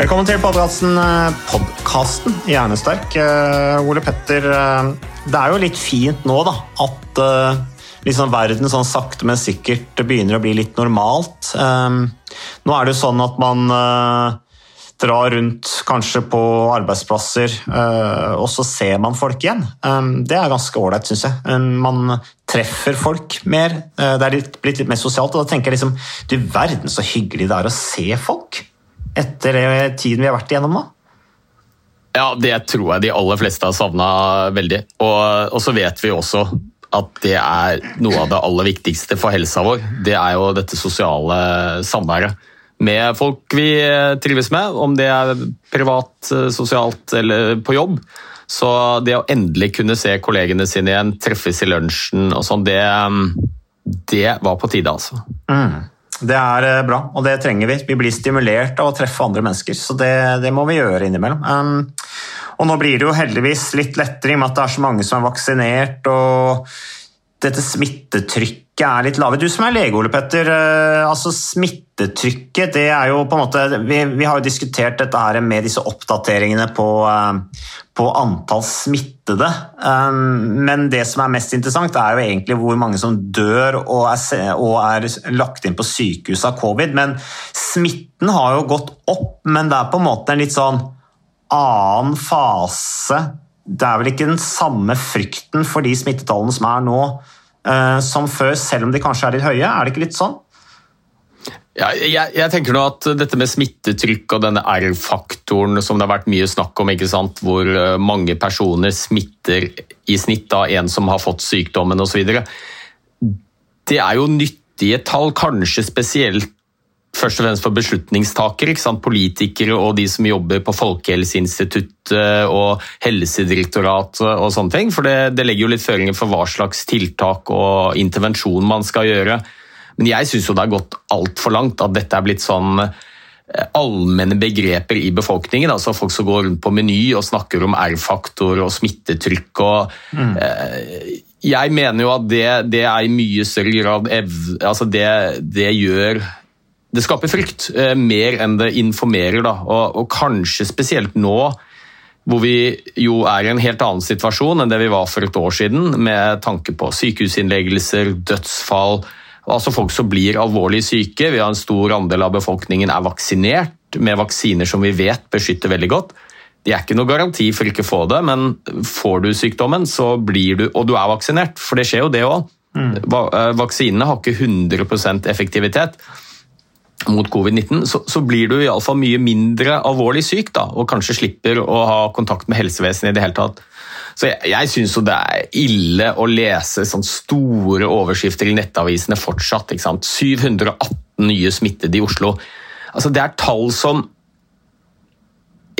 Velkommen til podkasten Podkasten Hjernesterk. Eh, Ole Petter, eh, det er jo litt fint nå da, at eh, liksom verden sånn sakte, men sikkert begynner å bli litt normalt. Eh, Nå er det jo sånn at man eh, drar rundt kanskje på arbeidsplasser, eh, og så ser man folk igjen. Eh, Det er ganske ålreit, syns jeg. Eh, Man treffer folk mer. Eh, Det er blitt litt mer sosialt, og da tenker jeg liksom Du verden så hyggelig det er å se folk etter det tiden vi har vært igjennom nå. Ja, det tror jeg de aller fleste har savna veldig. Og, og så vet vi også at det er noe av det aller viktigste for helsa vår. Det er jo dette sosiale samværet med folk vi trives med, om det er privat, sosialt eller på jobb. Så det å endelig kunne se kollegene sine igjen, treffes i lunsjen og sånn, det, det var på tide, altså. Det er eh, bra, og det trenger vi. Vi blir stimulert av å treffe andre mennesker, så det, det må vi gjøre innimellom. Um, og nå blir det jo heldigvis litt lettere i og med at det er så mange som er vaksinert, og dette smittetrykket er litt lave. Du som er lege, Ole Petter. eh, altså Smittetrykket, det er jo på en måte Vi, vi har jo diskutert dette her med disse oppdateringene på, eh, på antall smittede. Um, men det som er mest interessant, er jo egentlig hvor mange som dør og er, og er lagt inn på sykehus av covid. Men smitten har jo gått opp, men det er på en måte en litt sånn annen fase. Det er vel ikke den samme frykten for de smittetallene som er nå, eh, som før, selv om de kanskje er litt høye. Er det ikke litt sånn? Ja, jeg, jeg tenker nå at dette med smittetrykk og denne R-faktoren som det har vært mye snakk om, hvor eh, mange personer smitter i snitt av en som har fått sykdommen osv., det er jo nyttige tall, kanskje spesielt først og fremst for beslutningstakere, politikere og de som jobber på Folkehelseinstituttet og Helsedirektoratet og sånne ting. For det, det legger jo litt føringer for hva slags tiltak og intervensjon man skal gjøre. Men jeg syns jo det har gått altfor langt at dette er blitt sånn eh, allmenne begreper i befolkningen. altså Folk som går rundt på Meny og snakker om R-faktor og smittetrykk. og eh, Jeg mener jo at det, det er i mye større grad ev- altså det, det gjør det skaper frykt, eh, mer enn det informerer. Da. Og, og kanskje spesielt nå, hvor vi jo er i en helt annen situasjon enn det vi var for et år siden, med tanke på sykehusinnleggelser, dødsfall, altså folk som blir alvorlig syke. Vi har en stor andel av befolkningen er vaksinert med vaksiner som vi vet beskytter veldig godt. Det er ikke noe garanti for ikke å få det, men får du sykdommen, så blir du Og du er vaksinert, for det skjer jo det òg. Vaksinene har ikke 100% effektivitet mot covid-19, så, så blir du iallfall mye mindre alvorlig syk, da, og kanskje slipper å ha kontakt med helsevesenet i det hele tatt. Så Jeg, jeg syns det er ille å lese sånn store overskrifter i nettavisene fortsatt. ikke sant? 718 nye smittede i Oslo. Altså Det er tall som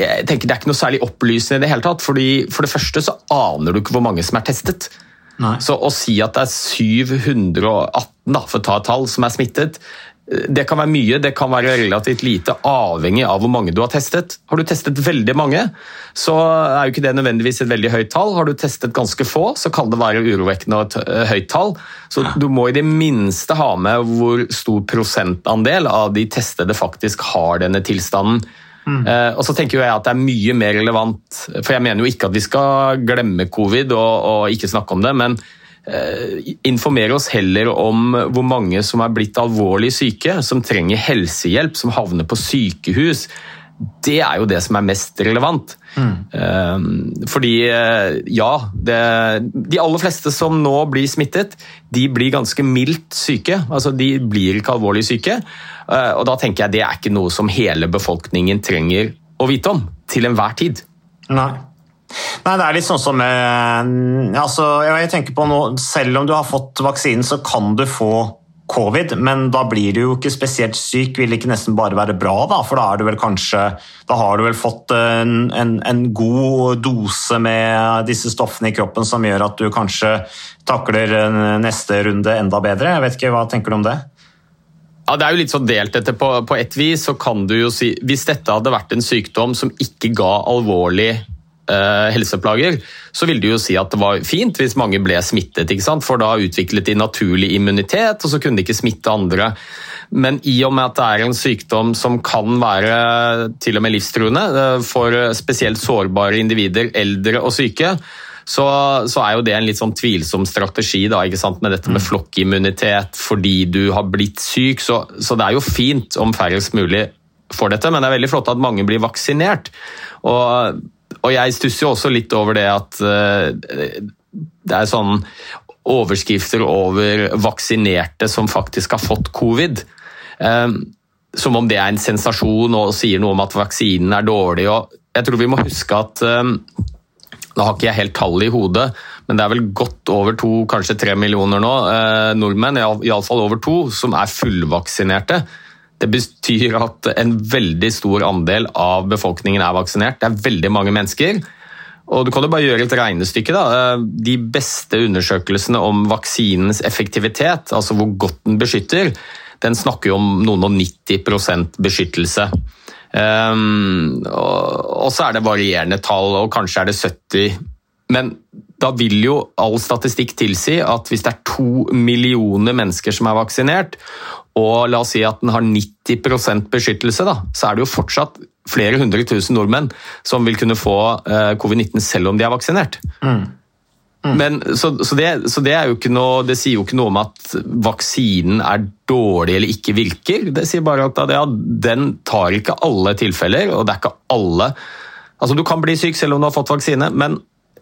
jeg tenker Det er ikke noe særlig opplysende i det hele tatt. fordi For det første så aner du ikke hvor mange som er testet. Nei. Så å si at det er 718, da, for å ta et tall, som er smittet, det kan være mye, det kan være relativt lite, avhengig av hvor mange du har testet. Har du testet veldig mange, så er jo ikke det nødvendigvis et veldig høyt tall. Har du testet ganske få, så kan det være urovekkende og et eh, høyt tall. Så du må i det minste ha med hvor stor prosentandel av de testede faktisk har denne tilstanden. Eh, og så tenker jeg at det er mye mer relevant, for jeg mener jo ikke at vi skal glemme covid og, og ikke snakke om det, men informere oss heller om hvor mange som er blitt alvorlig syke, som trenger helsehjelp, som havner på sykehus. Det er jo det som er mest relevant. Mm. fordi eh, ja, det, de aller fleste som nå blir smittet, de blir ganske mildt syke. Altså de blir ikke alvorlig syke. Eh, og da tenker jeg det er ikke noe som hele befolkningen trenger å vite om til enhver tid. Nei. Nei, det er litt sånn som med altså, Jeg tenker på nå, Selv om du har fått vaksinen, så kan du få covid, men da blir du jo ikke spesielt syk. Vil det ikke nesten bare være bra, da? For da, er du vel kanskje, da har du vel fått en, en, en god dose med disse stoffene i kroppen som gjør at du kanskje takler neste runde enda bedre. Jeg vet ikke, Hva tenker du om det? Ja, Det er jo litt sånn delt dette. På, på et vis så kan du jo si Hvis dette hadde vært en sykdom som ikke ga alvorlig eh, helseplager, så vil det jo si at det var fint hvis mange ble smittet. For da utviklet de naturlig immunitet, og så kunne de ikke smitte andre. Men i og med at det er en sykdom som kan være til og med livstruende eh, for spesielt sårbare individer, eldre og syke, så, så, er jo det en litt sånn tvilsom strategi da, med dette med flokkimmunitet fordi du har blitt syk. Så, så, det er jo fint om færrest mulig får dette, men det er veldig flott at mange blir vaksinert. Og, og jeg stusser jo også litt over det at uh, det er sånn overskrifter over vaksinerte som faktisk har fått covid. Um, som om det er en sensasjon og sier noe om at vaksinen er dårlig. jeg tror vi må huske at nå da har ikke jeg helt tallet i hodet, men det er vel godt over to, kanskje tre millioner nå, eh, nordmenn, iallfall over to, som er fullvaksinerte. Det betyr at en veldig stor andel av befolkningen er vaksinert. Det er veldig mange mennesker. Og Du kan jo bare gjøre et regnestykke. da. Eh, de beste undersøkelsene om vaksinens effektivitet, altså hvor godt den beskytter, den snakker jo om noen og 90 beskyttelse. Um, og, så er det varierende tall, og kanskje er det 70. Men da vil jo all statistikk tilsi at hvis det er to millioner mennesker som er vaksinert, og la oss si at den har 90% beskyttelse, da, så er det jo fortsatt flere hundre tusen nordmenn som vil kunne få uh, covid-19 selv om de er vaksinert. Mm. Mm. Men, så, så, det, så det, noe, det, sier jo ikke noe om at vaksinen er dårlig eller ikke virker. Det sier bare at ja, den tar ikke alle tilfeller, og det er ikke alle Altså, Du kan bli syk selv om du har fått vaksine, men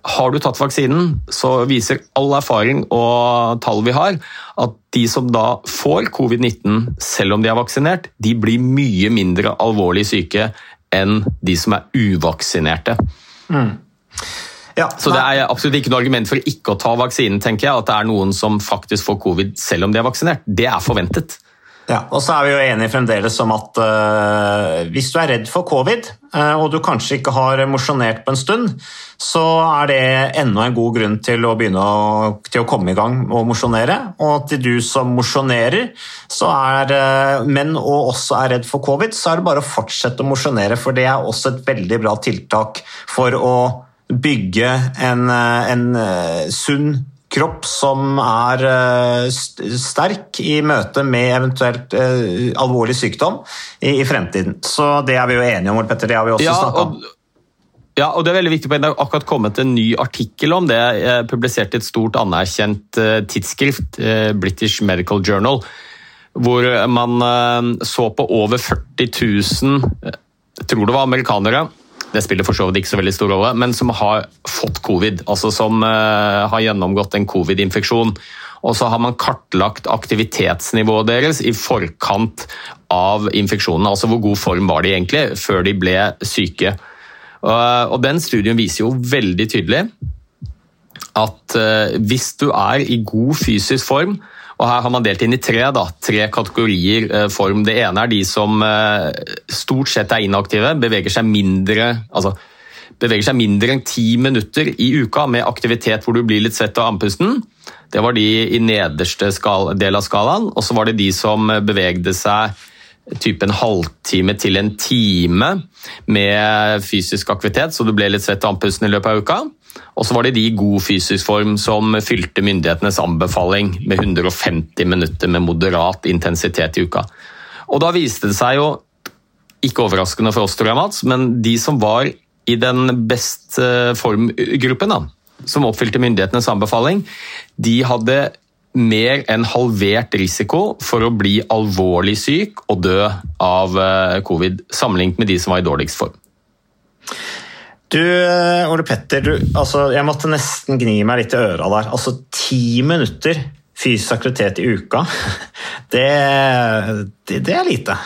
har du tatt vaksinen, så viser all erfaring og tall vi har, at de som da får covid-19 selv om de er vaksinert, de blir mye mindre alvorlig syke enn de som er uvaksinerte. Mm. Ja, så det er absolutt ikke noe argument for ikke å ta vaksinen, tenker jeg. At det er noen som faktisk får covid selv om de er vaksinert. Det er forventet. Ja, og så er vi jo enige fremdeles om at uh, hvis du er redd for covid, uh, og du kanskje ikke har mosjonert på en stund, så er det enda en god grunn til å begynne å, til å komme i gang og mosjonere. Og til du som mosjonerer, uh, men og også er redd for covid, så er det bare å fortsette å mosjonere, for det er også et veldig bra tiltak for å bygge en, en sunn kropp som er eh, sterk i møte med eventuelt alvorlig sykdom i, fremtiden. Så det er vi jo enige om, Petter. Det har vi også ja, snakka om. Ja, og Det er veldig viktig, det har akkurat kommet en ny artikkel om det. publisert publiserte et stort anerkjent tidsskrift, British Medical Journal, hvor man så på over 40 000 jeg tror det var amerikanere det spiller for så vidt ikke så veldig stor rolle, men som har fått covid. Altså som uh, har gjennomgått en covid-infeksjon. Og så har man kartlagt aktivitetsnivået deres i forkant av infeksjonen. Altså hvor god form var de egentlig før de ble syke. Uh, og den studien viser jo veldig tydelig at uh, hvis du er i god fysisk form, og Her har man delt inn i tre, da, tre kategorier eh, form. Det ene er de som eh, stort sett er inaktive, beveger seg mindre altså beveger seg mindre enn ti minutter i uka med aktivitet hvor du blir litt svett og andpusten. Det var de i nederste del av skalaen. Og så var det de som bevegde seg type en halvtime til en time med fysisk aktivitet, så du ble litt svett og andpusten i løpet av uka. Og så var det de i god fysisk form som fylte myndighetenes anbefaling med 150 minutter med moderat intensitet i uka. Og da viste det seg jo ikke overraskende for oss, tror jeg, Mats, men de som var i den best eh, form-gruppen, som oppfylte myndighetenes anbefaling, de hadde mer enn halvert risiko for å bli alvorlig syk og dø av eh, covid, sammenlignet med de som var i dårligst form. Du, eh, Ole Petter, du, altså, jeg måtte nesten gni meg litt i øra der. Altså, ti minutter fysisk aktivitet i uka, det, det, det er lite.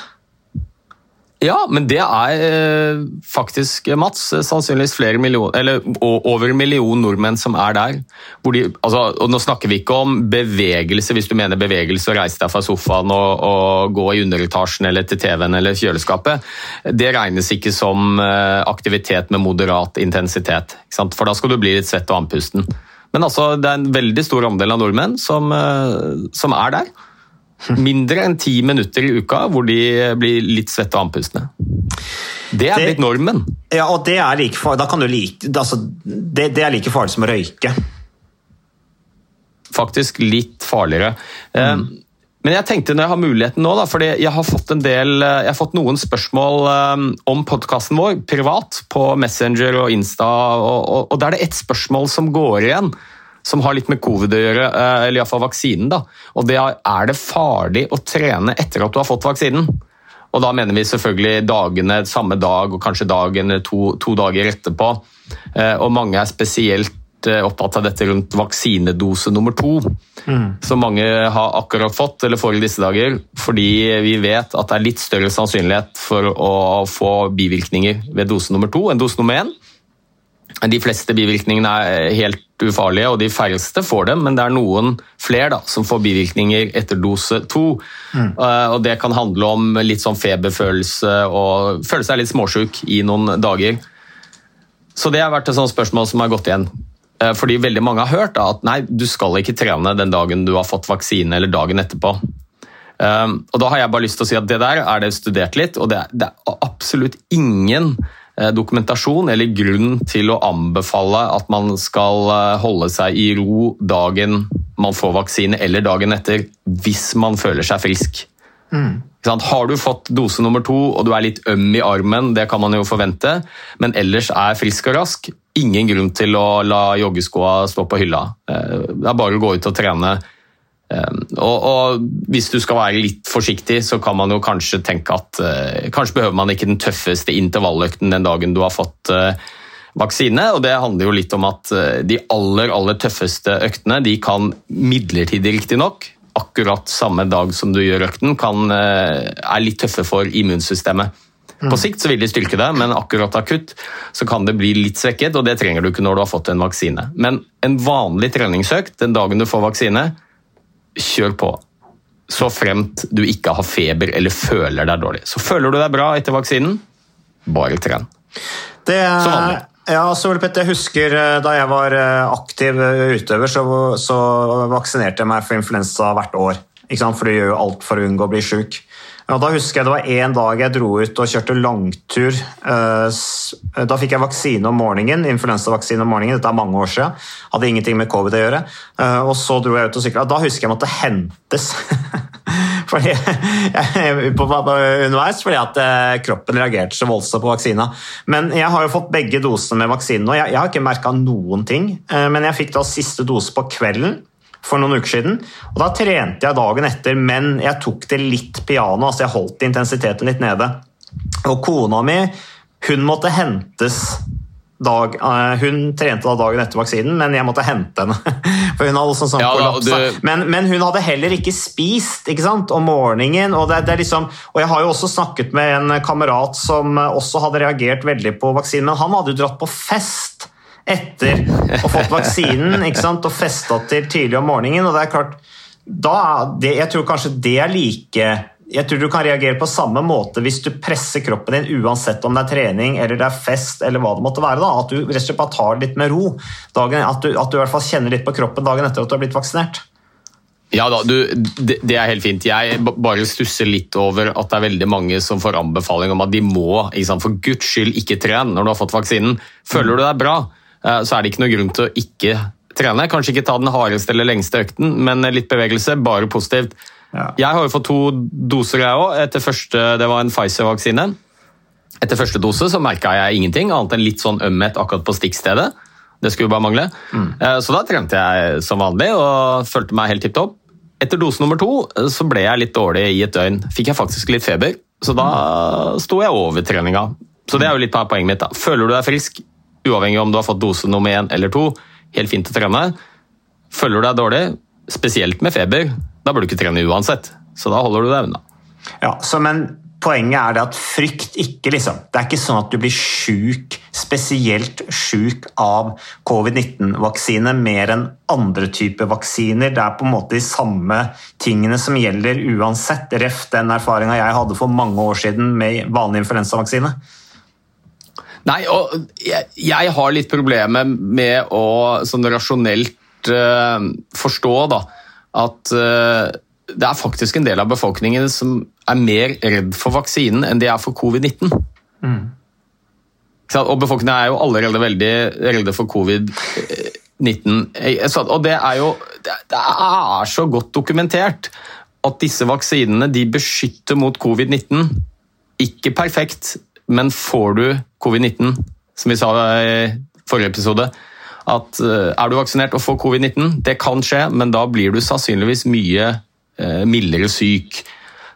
Ja, men det er eh, faktisk, Mats, sannsynligvis flere millioner, eller over en million nordmenn som er der. De, altså, og nå snakker vi ikke om bevegelse, hvis du mener bevegelse, å reise deg fra sofaen og, og gå i underetasjen eller til TV-en eller kjøleskapet. Det regnes ikke som eh, aktivitet med moderat intensitet, for da skal du bli litt svett og andpusten. Men altså, det er en veldig stor andel av nordmenn som, eh, som er der. Mindre enn ti minutter i uka hvor de blir litt svette og andpustne. Det er blitt normen. Ja, og det er like farlig, like, altså, det, det er like farlig som å røyke. Faktisk litt farligere. Eh, mm. Men jeg tenkte når jeg har muligheten nå, da, fordi jeg har fått en del, eh, jeg har fått noen spørsmål um, om podkasten vår privat på Messenger og Insta, og, og, og da er det ett spørsmål som går igjen som har litt med covid å gjøre, eh, eller iallfall vaksinen. da. Og det er, er det farlig å trene etter at du har fått vaksinen? Og da mener vi selvfølgelig dagene samme dag og kanskje dagen to, to dager etterpå. Eh, og mange er spesielt eh, opptatt av dette rundt vaksinedose nummer to. Mm. Som mange har akkurat fått eller får i disse dager. Fordi vi vet at det er litt større sannsynlighet for å få bivirkninger ved dose nummer to enn dose nummer én. De fleste bivirkningene er helt ufarlige, og de færreste får dem, men det er noen flere da, som får bivirkninger etter dose to. Mm. Uh, og Det kan handle om litt sånn feberfølelse og føle seg litt småsjuk i noen dager. Så det har vært et sånt spørsmål som har gått igjen. Uh, fordi veldig mange har hørt da, at nei, du skal ikke trene den dagen du har fått vaksine eller dagen etterpå. Uh, og Da har jeg bare lyst til å si at det der er det studert litt, og det er, det er absolutt ingen Eh, dokumentasjon eller grunn til å anbefale at man skal eh, holde seg i ro dagen man får vaksine eller dagen etter, hvis man føler seg frisk. Mm. Har du fått dose nummer to og du er litt øm i armen, det kan man jo forvente, men ellers er frisk og rask, ingen grunn til å la joggeskoa stå på hylla. Eh, det er bare å gå ut og trene og, og, Hvis du skal være litt forsiktig, så kan man jo kanskje tenke at uh, kanskje behøver man ikke den tøffeste intervalløkten den dagen du har fått uh, vaksine. og Det handler jo litt om at uh, de aller aller tøffeste øktene de kan midlertidig riktignok, akkurat samme dag som du gjør økten, kan, er litt tøffe for immunsystemet. Mm. På sikt så vil de styrke det, men akkurat akutt så kan det bli litt svekket, og det trenger du ikke når du har fått en vaksine. Men en vanlig treningsøkt den dagen du får vaksine, kjør på. Så fremt du ikke har feber eller føler deg dårlig. Så føler du deg bra etter vaksinen, bare tren. Det er, ja, så Petter, jeg husker eh, Da jeg var eh, aktiv eh, utøver, så, så vaksinerte jeg meg for influensa hvert år. For du gjør jo alt for å unngå å bli sjuk. Ja, da husker jeg Det var en dag jeg dro ut og kjørte langtur. Da fikk jeg vaksine om morgenen. influensavaksine om morgenen, Dette er mange år siden. Hadde ingenting med covid å gjøre. Og Så dro jeg ut og sykla. Da husker jeg jeg måtte hentes. fordi jeg, på, underveis fordi at kroppen reagerte så voldsomt på vaksina. Men jeg har jo fått begge dosene med vaksinen, nå. jeg, jeg har ikke merka noen ting. Men jeg fikk da siste dose på kvelden for noen uker siden. Og Da trente jeg dagen etter, men jeg tok det litt piano, altså jeg holdt intensiteten litt nede. Og kona mi hun måtte hentes dag, uh, Hun trente da dagen etter vaksinen, men jeg måtte hente henne. For hun hadde sånn, sånn ja, du... men, men, hun hadde heller ikke spist ikke sant, om morgenen. Og, det, det liksom, og jeg har jo også snakket med en kamerat som også hadde reagert veldig på vaksinen, men han hadde jo dratt på fest etter å fått vaksinen ikke sant? og festa til tidlig om morgenen. og det er klart, da, det, Jeg tror kanskje det er like jeg tror du kan reagere på samme måte hvis du presser kroppen din uansett om det er trening eller det er fest eller hva det måtte være. Da. At du rett og slett bare tar litt med ro. Dagen, at, du, at du i hvert fall kjenner litt på kroppen dagen etter at du har blitt vaksinert. Ja da, du, det, det, er helt fint. Jeg bare stusser litt over at det er veldig mange som får anbefaling om at de må for guds skyld ikke trene når du har fått vaksinen. Føler du deg bra? Eh, så er det ikke noe grunn til å ikke trene. Kanskje ikke ta den hardeste eller lengste økten, men litt bevegelse, bare positivt. Ja. Jeg har jo fått to doser, jeg òg. Etter første det var en Pfizer-vaksine. Etter første dose så merka jeg ingenting, annet enn litt sånn ømhet akkurat på stikkstedet. Det skulle bare mangle. Mm. Så da trente jeg som vanlig og følte meg helt tipp topp. Etter dose nummer to eh, så ble jeg litt dårlig i et døgn. Fikk jeg faktisk litt feber, så da sto jeg over treninga. Så det er jo litt av poenget mitt. da. Føler du deg frisk, uavhengig om du har fått dose nummer én eller to, helt fint å trene. Føler du deg dårlig, spesielt med feber, da bør du ikke trene uansett. Så da holder du deg unna. Ja, så men Poenget er det at frykt ikke liksom. Det er ikke sånn at du blir sjuk, spesielt sjuk av covid-19-vaksine mer enn andre typer vaksiner. Det er på en måte de samme tingene som gjelder uansett. Ref den erfaringa jeg hadde for mange år siden med vanlig influensavaksine. Nei, og jeg, jeg har litt problemer med å sånn rasjonelt uh, forstå da, at uh, det er faktisk en del av befolkningen som er mer redd for vaksinen enn de er for covid-19. Mm. Og befolkningen er jo allerede veldig redde for covid-19. Eh, Og det er jo det det er så godt dokumentert at disse vaksinene de beskytter mot covid-19. Ikke perfekt, men får du covid-19, som vi sa i forrige episode, at eh, er du vaksinert og får covid-19, det kan skje, men da blir du sannsynligvis mye eh, mildere syk.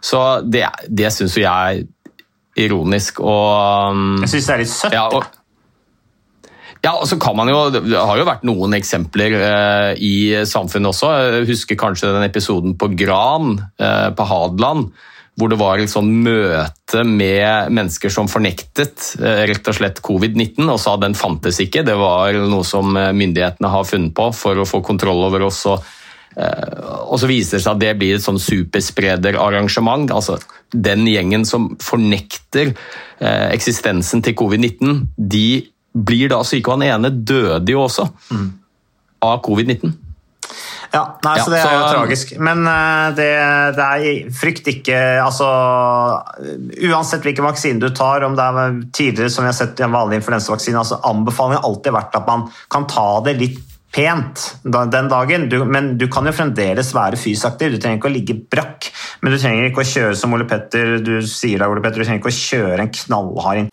Så det, det syns jo jeg er ironisk. Og, um, Jeg syns det er litt søtt. ja, og, ja, og så kan man jo, Det har jo vært noen eksempler eh, i samfunnet også. Jeg husker kanskje den episoden på Gran eh, på Hadeland. Hvor det var et sånn møte med mennesker som fornektet eh, rett og slett covid-19 og sa den fantes ikke. Det var noe som eh, myndighetene har funnet på for å få kontroll over oss. og Eh, Og så viser det seg at det blir et sånn supersprederarrangement. Altså, den gjengen som fornekter eksistensen til covid-19, de blir da syke. Og han ene døde jo også av covid-19. Ja, nei, Ja, så Det er jo så- tragisk. Men eh, det, det er frykt ikke altså, Uansett hvilken vaksine du tar, om det er tidligere som vi har sett i en vanlig influensavaksine, altså anbefalingen har alltid vært at man kan ta det litt pent den dagen, du, men du kan jo fremdeles være fysisk aktiv. Du trenger ikke å ligge brakk, men du trenger ikke å kjøre som Ole Petter du sier da, Ole Petter, du trenger ikke å kjøre en knallhard.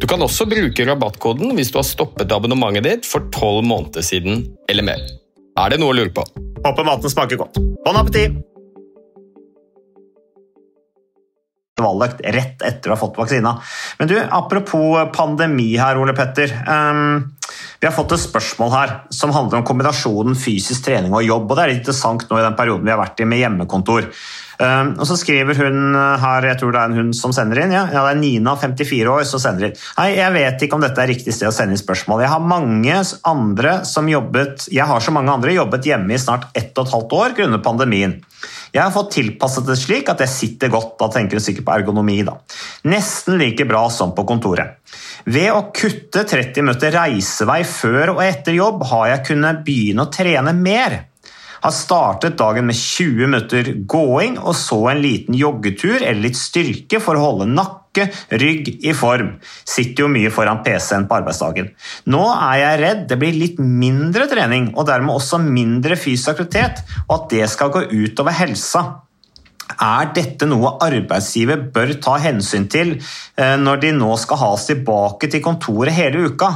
Du kan også bruke rabattkoden hvis du har stoppet abonnementet ditt for tolv måneder siden eller mer. Er det noe å lure på? Håper maten smaker godt. Bon appétit! ...valgt rett etter å ha fått vaksina. Men du, apropos pandemi her, Ole Petter. Um, vi har fått et spørsmål her som handler om kombinasjonen fysisk trening og jobb. og Det er litt interessant nå i den perioden vi har vært i med hjemmekontor. Um, og Så skriver hun her, jeg tror det er en hun som sender inn, ja, ja det er Nina, 54 år, som sender inn. Hei, jeg vet ikke om dette er riktig sted å sende inn spørsmål. Jeg har mange andre som jobbet Jeg har så mange andre jobbet hjemme i snart ett og et halvt år grunnet pandemien. Jeg har fått tilpasset det slik at jeg sitter godt, da tenker du sikkert på ergonomi, da. Nesten like bra som på kontoret. Ved å kutte 30 minutter reisevei før og etter jobb har jeg kunnet begynne å trene mer. Har startet dagen med 20 minutter gåing og så en liten joggetur eller litt styrke for å holde nakke, rygg i form. Sitter jo mye foran PC-en på arbeidsdagen. Nå er jeg redd det blir litt mindre trening og dermed også mindre fysisk aktivitet, og at det skal gå utover helsa. Er dette noe arbeidsgiver bør ta hensyn til eh, når de nå skal ha oss tilbake til kontoret hele uka?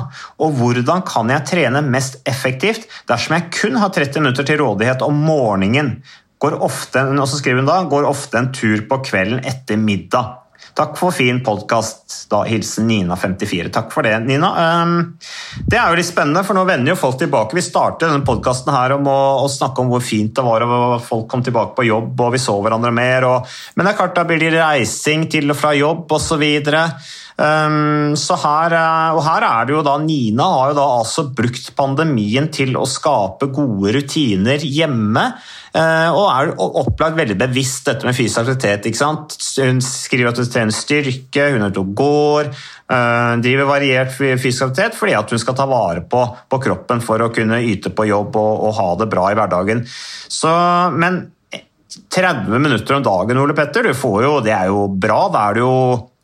Og hvordan kan jeg trene mest effektivt dersom jeg kun har 30 minutter til rådighet om morgenen? Går ofte, og skriver hun da, går ofte en tur på kvelden etter middag. Takk for fin podkast. Hilsen Nina54. Takk for det, Nina. Um, det er jo litt spennende, for nå vender jo folk tilbake. Vi startet denne podkasten her om å, å, snakke om hvor fint det var, og folk kom tilbake på jobb, og vi så hverandre mer. Og, men det er klart, da blir det reising til og fra jobb osv. Um, så her, og her er det jo da Nina har jo da altså brukt pandemien til å skape gode rutiner hjemme. Uh, og er opplagt veldig bevisst dette med fysisk aktivitet. ikke sant? Hun skriver at hun trener styrke, hun er ute og går. Uh, driver variert fysisk aktivitet fordi at hun skal ta vare på, på kroppen for å kunne yte på jobb og, og ha det bra i hverdagen. Så, men 30 minutter om dagen, Ole Petter, du får jo, det er jo bra. Da er det jo,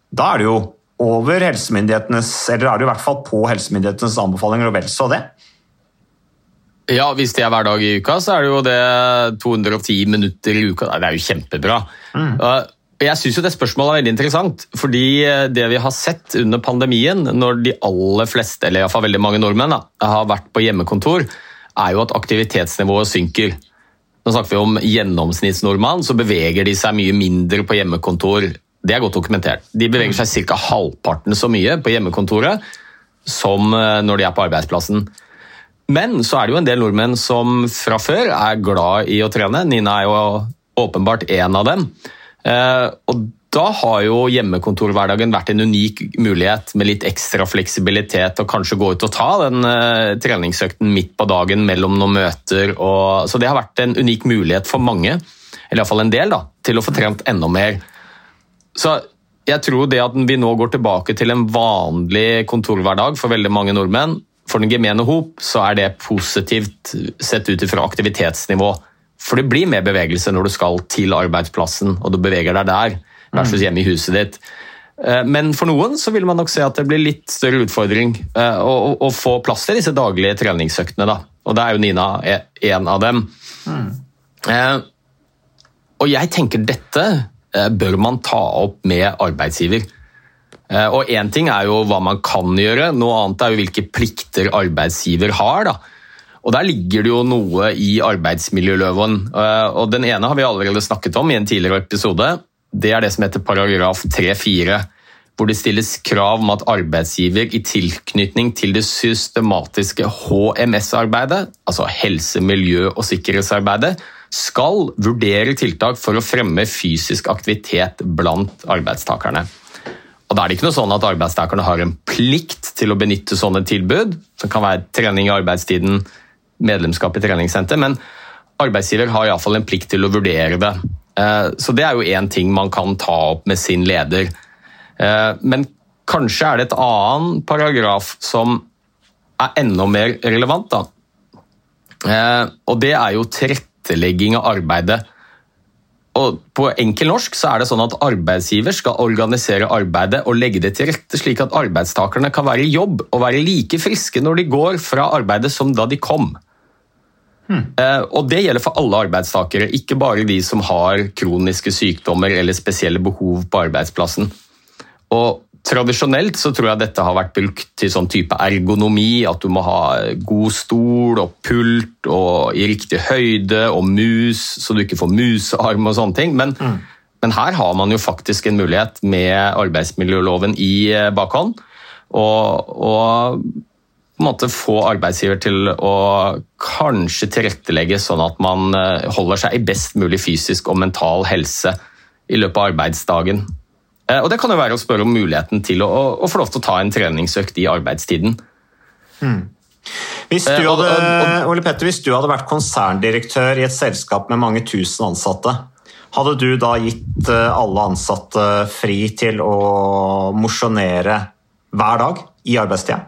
da er det jo over helsemyndighetenes, eller er det i hvert fall på helsemyndighetenes anbefalinger og vel så det? Ja, hvis det er hver dag i uka, så er det jo det 210 minutter i uka. Det er jo kjempebra. Mm. Jeg syns det spørsmålet er veldig interessant, fordi det vi har sett under pandemien, når de aller fleste, eller iallfall veldig mange nordmenn, da, har vært på hjemmekontor, er jo at aktivitetsnivået synker. Nå snakker vi om gjennomsnittsnordmann, så beveger de seg mye mindre på hjemmekontor det er godt dokumentert. De beveger seg ca. halvparten så mye på hjemmekontoret som eh, når de er på arbeidsplassen. Men så er det jo en del nordmenn som fra før er glad i å trene. Nina er jo åpenbart en av dem. Eh, og da har jo hjemmekontorhverdagen vært en unik mulighet med litt ekstra fleksibilitet og kanskje gå ut og ta den uh, treningsøkten midt på dagen mellom noen møter. Så det har vært en unik mulighet for mange, eller iallfall en del, da, til å få trent enda mer. Så jeg tror det at vi nå går tilbake til en vanlig kontorhverdag for veldig mange nordmenn, for den gemene hop, så er det positivt sett ut fra aktivitetsnivå. For det blir mer bevegelse når du skal til arbeidsplassen og du beveger deg der, versus mm. hjemme i huset ditt. Eh, men for noen så vil man nok se at det blir litt større utfordring å, å, å få plass til disse daglige treningsøktene. Da. Og da er jo Nina e, en av dem. Mm. Eh, og jeg tenker dette Eh, bør man ta opp med arbeidsgiver. Eh, og Én ting er jo hva man kan gjøre, noe annet er jo hvilke plikter arbeidsgiver har. da. Og Der ligger det jo noe i arbeidsmiljøloven. Eh, og Den ene har vi allerede snakket om i en tidligere episode. Det er det som heter paragraf 3-4, hvor det stilles krav om at arbeidsgiver i tilknytning til det systematiske HMS-arbeidet, altså helse-, miljø- og sikkerhetsarbeidet, skal vurdere tiltak for å fremme fysisk aktivitet blant arbeidstakerne. Og da er det ikke noe sånn at Arbeidstakerne har en plikt til å benytte sånne tilbud, som kan være trening i arbeidstiden, medlemskap i treningssenter, men arbeidsgiver har iallfall en plikt til å vurdere det. Eh, så det er jo én ting man kan ta opp med sin leder. Eh, men kanskje er det et annen paragraf som er enda mer relevant. da. Eh, og det er jo tilrettelegging av arbeidet. Og På enkel norsk så er det sånn at arbeidsgiver skal organisere arbeidet og legge det til rette slik at arbeidstakerne kan være i jobb og være like friske når de går fra arbeidet som da de kom. Hmm. Og Det gjelder for alle arbeidstakere, ikke bare de som har kroniske sykdommer eller spesielle behov på arbeidsplassen. Og Tradisjonelt så tror jeg dette har vært brukt til sånn type ergonomi, at du må ha god stol og pult og i riktig høyde og mus, så du ikke får musearm og sånne ting. Men, mm. men her har man jo faktisk en mulighet med arbeidsmiljøloven i eh, bakhånd. Og, og på en måte få arbeidsgiver til å kanskje tilrettelegge sånn at man eh, holder seg i best mulig fysisk og mental helse i løpet av arbeidsdagen. Eh, og Det kan jo være å spørre om muligheten til å, å få lov til å ta en treningsøkt i arbeidstiden. Hmm. Hvis, du eh, hadde, Ole Petter, hvis du hadde vært konserndirektør i et selskap med mange tusen ansatte, hadde du da gitt eh, alle ansatte fri til å mosjonere hver dag i arbeidstida?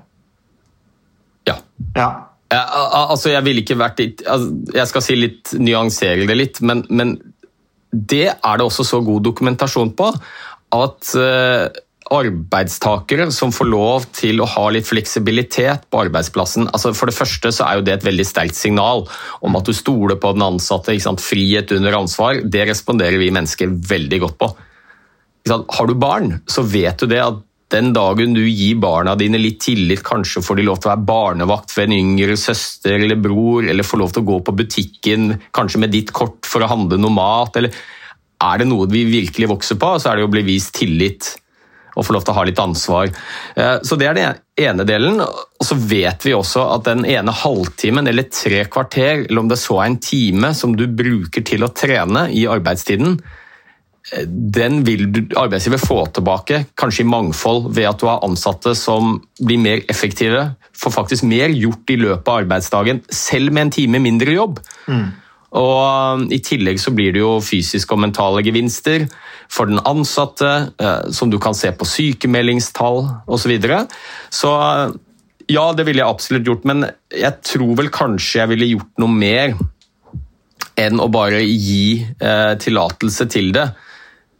Ja. ja. altså, jeg ville ikke vært altså, Jeg skal si litt, nyansere det litt, men, men det er det også så god dokumentasjon på at eh, arbeidstakere som får lov til å ha litt fleksibilitet på arbeidsplassen altså For det første så er jo det et veldig sterkt signal om at du stoler på den ansatte. Frihet under ansvar. Det responderer vi mennesker veldig godt på. Har du barn, så vet du det at den dagen du gir barna dine litt tillit, kanskje får de lov til å være barnevakt for en yngre søster eller bror, eller får lov til å gå på butikken kanskje med ditt kort for å handle noe mat, eller er det noe vi virkelig vokser på, så er det å bli vist tillit og få lov til å ha litt ansvar. Eh, så Det er den ene delen. Og Så vet vi også at den ene halvtimen eller tre kvarter, eller om det så er en time som du bruker til å trene i arbeidstiden, eh, den vil arbeidsgiver få tilbake, kanskje i mangfold, ved at du har ansatte som blir mer effektive, får faktisk mer gjort i løpet av arbeidsdagen, selv med en time mindre jobb. Mm. Og um, I tillegg så blir det jo fysiske og mentale gevinster for den ansatte, eh, som du kan se på sykemeldingstall osv. Så, videre. så uh, ja, det ville jeg absolutt gjort, men jeg tror vel kanskje jeg ville gjort noe mer enn å bare gi eh, tillatelse til det.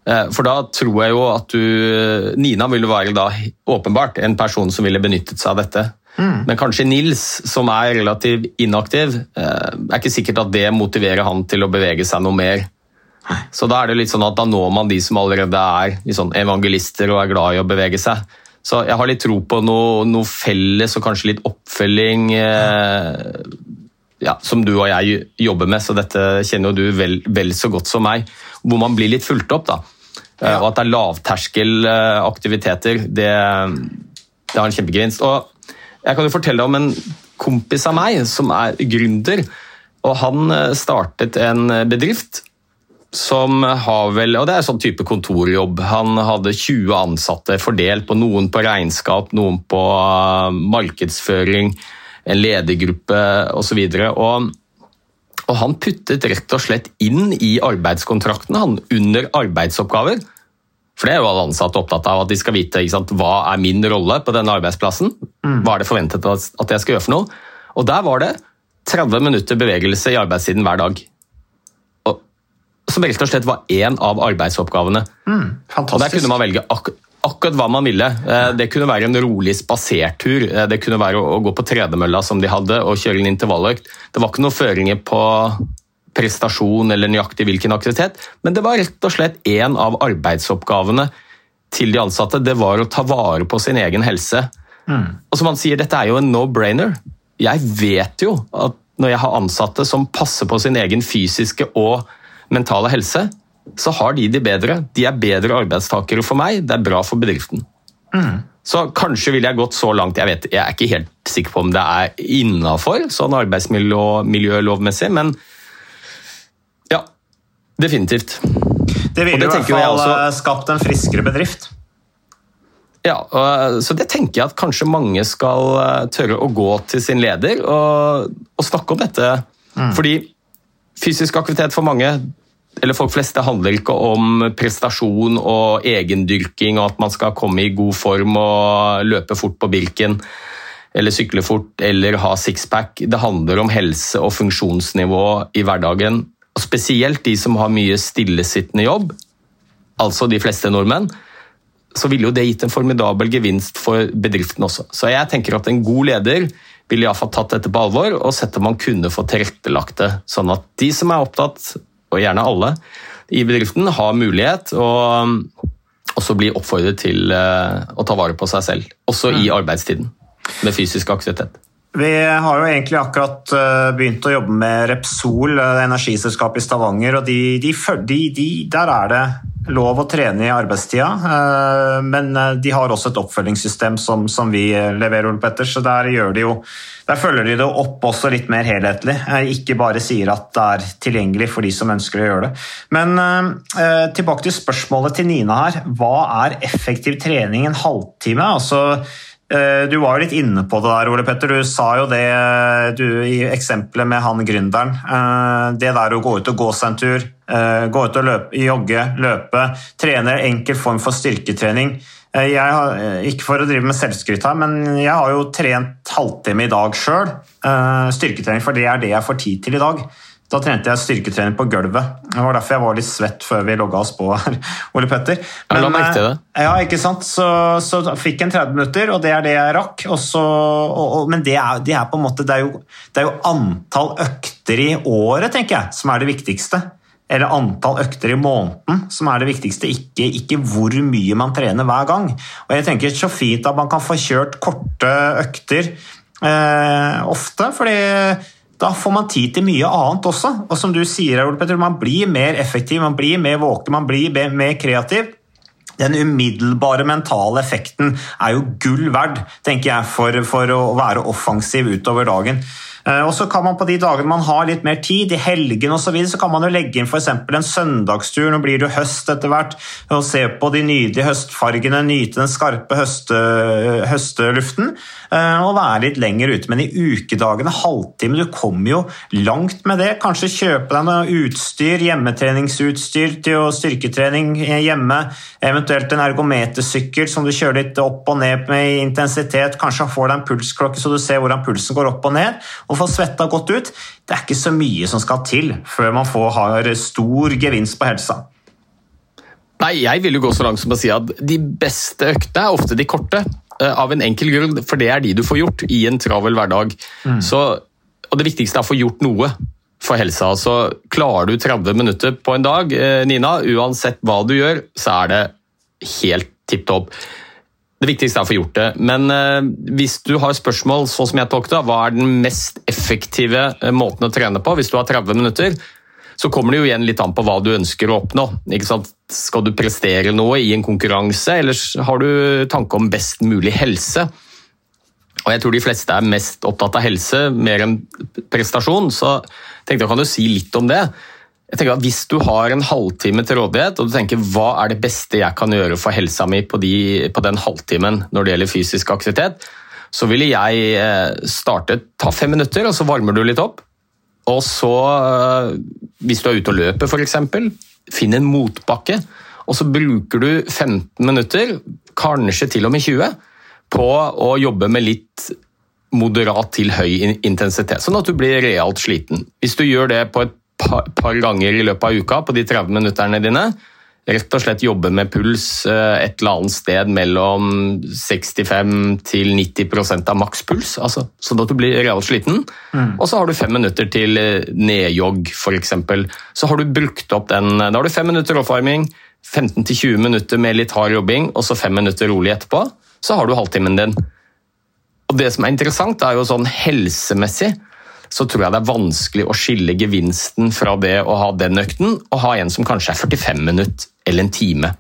Eh, for da tror jeg jo at du Nina ville være da åpenbart en person som ville benyttet seg av dette. Mm. Men kanskje Nils, som er relativt inaktiv, eh, er ikke sikkert at det motiverer han til å bevege seg noe mer. Så da er det litt sånn at da når man de som allerede er liksom evangelister og er glad i å bevege seg. Så jeg har litt tro på noe, noe felles og kanskje litt oppfølging eh, ja, som du og jeg jobber med, så dette kjenner jo du vel, vel, så godt som meg. Hvor man blir litt fulgt opp. da. Eh, ja. Og at det er lavterskelaktiviteter, det, det har en kjempegevinst. Og jeg kan jo fortelle om en kompis av meg som er gründer. og Han eh, startet en bedrift som har vel Og det er sånn type kontorjobb. Han hadde 20 ansatte fordelt på noen på regnskap, noen på eh, markedsføring, en ledergruppe osv. Og, og han puttet rett og slett inn i arbeidskontraktene han under arbeidsoppgaver for det er jo alle ansatte opptatt av, at de skal vite sant, hva er min rolle på denne arbeidsplassen. Mm. Hva er det forventet at jeg skal gjøre for noe? Og der var det 30 minutter bevegelse i arbeidstiden hver dag. Og, som rett og slett var én av arbeidsoppgavene. Mm, og Der kunne man velge ak akkurat hva man ville. Eh, det kunne være en rolig spasertur. Eh, det kunne være å gå på tredemølla som de hadde, og kjøre en intervalløkt. Det var ikke noen føringer på prestasjon eller nøyaktig hvilken aktivitet, men det var rett og slett en av arbeidsoppgavene til de ansatte. Det var å ta vare på sin egen helse. Mm. Og som han sier, dette er jo en no-brainer. Jeg vet jo at når jeg har ansatte som passer på sin egen fysiske og mentale helse, så har de det bedre. De er bedre arbeidstakere for meg, det er bra for bedriften. Mm. Så kanskje ville jeg gått så langt, jeg vet, jeg er ikke helt sikker på om det er innafor sånn arbeidsmiljølovmessig, men Definitivt. Det ville i hvert fall eh, skapt en friskere bedrift. Ja, Så det tenker jeg at kanskje mange skal eh, tørre å gå til sin leder og, og snakke om dette. Fordi fysisk aktivitet for mange, eller folk flest, det handler ikke om prestasjon og egendyrking og at man skal komme i god form og løpe fort på Birken eller sykle fort eller ha sixpack. Det handler om helse og funksjonsnivå i hverdagen. Og spesielt de som har mye stillesittende jobb, altså de fleste nordmenn så ville jo det gitt en formidabel gevinst for bedriften også. Så jeg tenker at en god leder ville iallfall tatt dette på alvor og sett om man kunne få tilrettelagt det, sånn at de som er opptatt, og gjerne alle, i bedriften har mulighet og også bli oppfordret til eh, å ta vare på seg selv, også i arbeidstiden, med fysisk aktivitet. Vi har jo egentlig akkurat eh, begynt å jobbe med Repsol, eh, energiselskapet i Stavanger. og de, de, de, de, Der er det lov å trene i arbeidstida, eh, men de har også et oppfølgingssystem som, som vi leverer, Ole Petter. Så der, de jo, der følger de det opp også litt mer helhetlig. Ikke bare sier at det er tilgjengelig for de som ønsker å gjøre det. Men tilbake til spørsmålet til Nina her. Hva er effektiv trening en halvtime? Altså Du var jo litt inne på det der, Ole Petter. Du sa jo det eh, du, i eksempelet med han gründeren. Eh, Det der å gå ut og gå seg en tur, eh, gå ut og løpe, jogge, løpe, trene enkel form for styrketrening. Eh, har, eh, ikke for å drive med selvskryt her, men jeg har jo trent halvtime i dag sjøl. Styrketrening, for det er det jeg får tid til i dag. Da trente jeg styrketrening på gulvet. Det var derfor jeg var litt svett før vi logga oss på her, Ole Petter. Ja, til det. eh, Ja, ikke sant? Så, så fikk jeg en 30 minutter, og det er det jeg rakk. Og så, og, og, men det er, det er på en måte det er, jo, det er jo antall økter i året, tenker jeg, som er det viktigste. Eller antall økter i måneden som er det viktigste, ikke, ikke hvor mye man trener hver gang. Og jeg tenker så fint at man kan få kjørt korte økter eh, ofte, fordi da får man tid til mye annet også. Og som du sier, man blir mer effektiv, man blir mer våken, man blir mer kreativ. Den umiddelbare mentale effekten er jo gull verd, tenker jeg, for, for å være offensiv utover dagen. Eh, Og så kan man på de dagene man har litt mer tid, i helgen osv., så, videre, så kan man jo legge inn f.eks. en søndagstur. Nå blir det høst etter hvert. Og se på de nydelige høstfargene, nyte den skarpe høste, høsteluften. eh, Og være litt lenger ute. Men i ukedagene, halvtime, du kommer jo langt med det. Kanskje kjøpe deg noe utstyr, hjemmetreningsutstyr til styrketrening hjemme. Eventuelt en ergometersykkel som du kjører litt opp og ned med i intensitet. Kanskje får deg en pulsklokke så du ser hvordan pulsen går opp og ned. Og får svetta godt ut. Det er ikke så mye som skal til før man får, har stor gevinst på helsa. Nei, jeg vil jo gå så langt som å si at de beste øktene er ofte de korte. eh, Av en enkel grunn, for det er de du får gjort i en travel hverdag. Så, og det viktigste er å få gjort noe for helsa. Så klarer du 30 minutter på en dag, eh, Nina, uansett hva du gjør, så er det helt tipp topp. Det viktigste er å få gjort det. Men eh, hvis du har spørsmål, sånn som jeg tok det, hva er den mest effektive eh, måten å trene på hvis du har 30 minutter, så kommer det jo igjen litt an på hva du ønsker å oppnå. Skal du prestere noe i en konkurranse, eller har du tanke om best mulig helse? Og jeg tror de fleste er mest opptatt av helse, mer enn prestasjon, så tenkte jeg kan du si litt om det. Jeg tenker at Hvis du har en halvtime til rådighet, og du tenker hva er det beste jeg kan gjøre for helsa mi på, de, på den halvtimen når det gjelder fysisk aktivitet, så ville jeg eh, starte ta fem minutter, og så varmer du litt opp. Og så, eh, hvis du er ute og løper f.eks., finn en motbakke, og så bruker du 15 minutter, kanskje til og med 20, på å jobbe med litt moderat til høy intensitet, sånn at du blir realt sliten. Hvis du gjør det på et par, par ganger i løpet av uka, på de 30 minutterne dine, rett og slett jobbe med puls eh, et eller annet sted mellom 65 til 90% av makspuls, altså, sånn at du blir realt sliten. Og så har du fem minutter til eh, nedjogg, f.eks. Så har du brukt opp den Da har du fem minutter oppvarming, 15-20 minutter med litt hard jobbing, og så fem minutter rolig etterpå. Så har du halvtimen din. Og det som er interessant, er jo sånn helsemessig så tror jeg det er vanskelig å skille gevinsten fra det å ha den økten og ha en som kanskje er 45 minutter eller en time.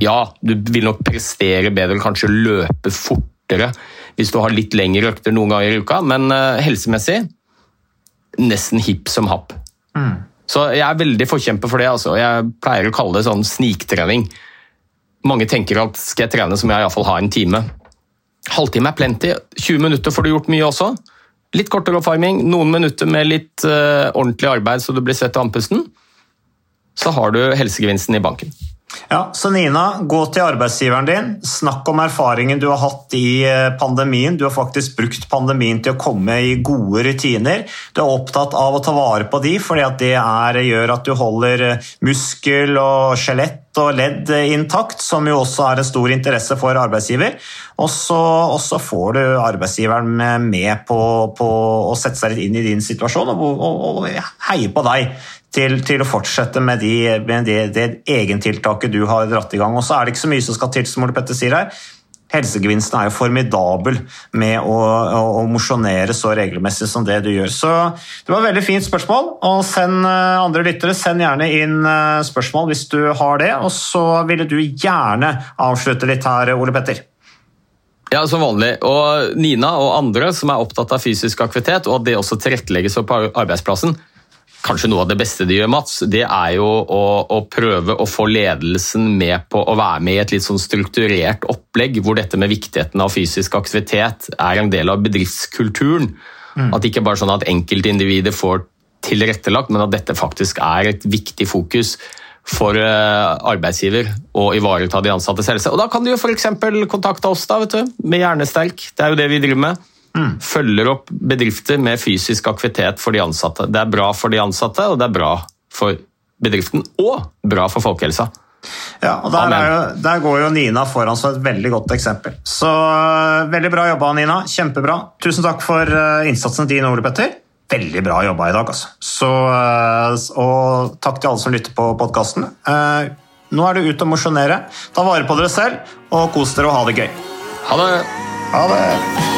Ja, du vil nok prestere bedre, kanskje løpe fortere hvis du har litt lengre økter noen ganger i uka, men eh, helsemessig nesten hipp som happ. Så jeg er veldig forkjemper for det. Altså. Jeg pleier å kalle det sånn sniktrening. Mange tenker at skal jeg trene, så må jeg iallfall ha en time. Halvtime er plenty. 20 minutter får du gjort mye også. Litt kortere oppvarming, noen minutter med litt uh, ordentlig arbeid så du blir svett av andpusten. Så har du helsegevinsten i banken. Ja, Så Nina, gå til arbeidsgiveren din. Snakk om erfaringen du har hatt i eh, pandemien. Du har faktisk brukt pandemien til å komme i gode rutiner. Du er opptatt av å ta vare på de, fordi det er, gjør at du holder eh, muskel og skjelett og ledd intakt, som jo også er en stor interesse for arbeidsgiver. Og så får du arbeidsgiveren med på, på, å sette seg litt inn i din situasjon og, og, og heie på deg til, til, å fortsette med, de, med det, det egentiltaket du har dratt i gang. Og så er det ikke så mye som skal til, som Ole Petter sier her. Helsegevinsten er jo formidabel med å, å, å mosjonere så regelmessig som det du gjør. Så det var et veldig fint spørsmål. og send eh, andre lyttere, send gjerne inn eh, spørsmål hvis du har det. Og så ville du gjerne avslutte litt her, Ole Petter. Ja, som vanlig. Og Nina og andre som er opptatt av fysisk aktivitet, og at det også tilrettelegges på arbeidsplassen, kanskje noe av det beste de gjør, Mats, det er jo å, å, prøve å få ledelsen med på å være med i et litt sånn strukturert opplegg, hvor dette med viktigheten av fysisk aktivitet er en del av bedriftskulturen. Mm. At ikke bare er sånn at enkeltindivider får tilrettelagt, men at dette faktisk er et viktig fokus for eh, arbeidsgiver å ivareta de ansattes helse. Og Da kan du jo f.eks. kontakte oss da, vet du, med Hjernesterk. Det er jo det vi driver med. Mm. Følger opp bedrifter med fysisk aktivitet for de ansatte. Det er bra for de ansatte, og det er bra for bedriften, og bra for folkehelsa. Ja, og der, jo, der, går jo Nina foran som et veldig godt eksempel. Så uh, Veldig bra jobba, Nina. Kjempebra. Tusen takk for uh, innsatsen din, Ole Petter. Veldig bra jobba i dag, altså. Så, uh, og takk til alle som lytter på podkasten. nå er det ut og mosjonere. Ta vare på dere selv, og kos dere og ha det gøy. Ha det. Ha det.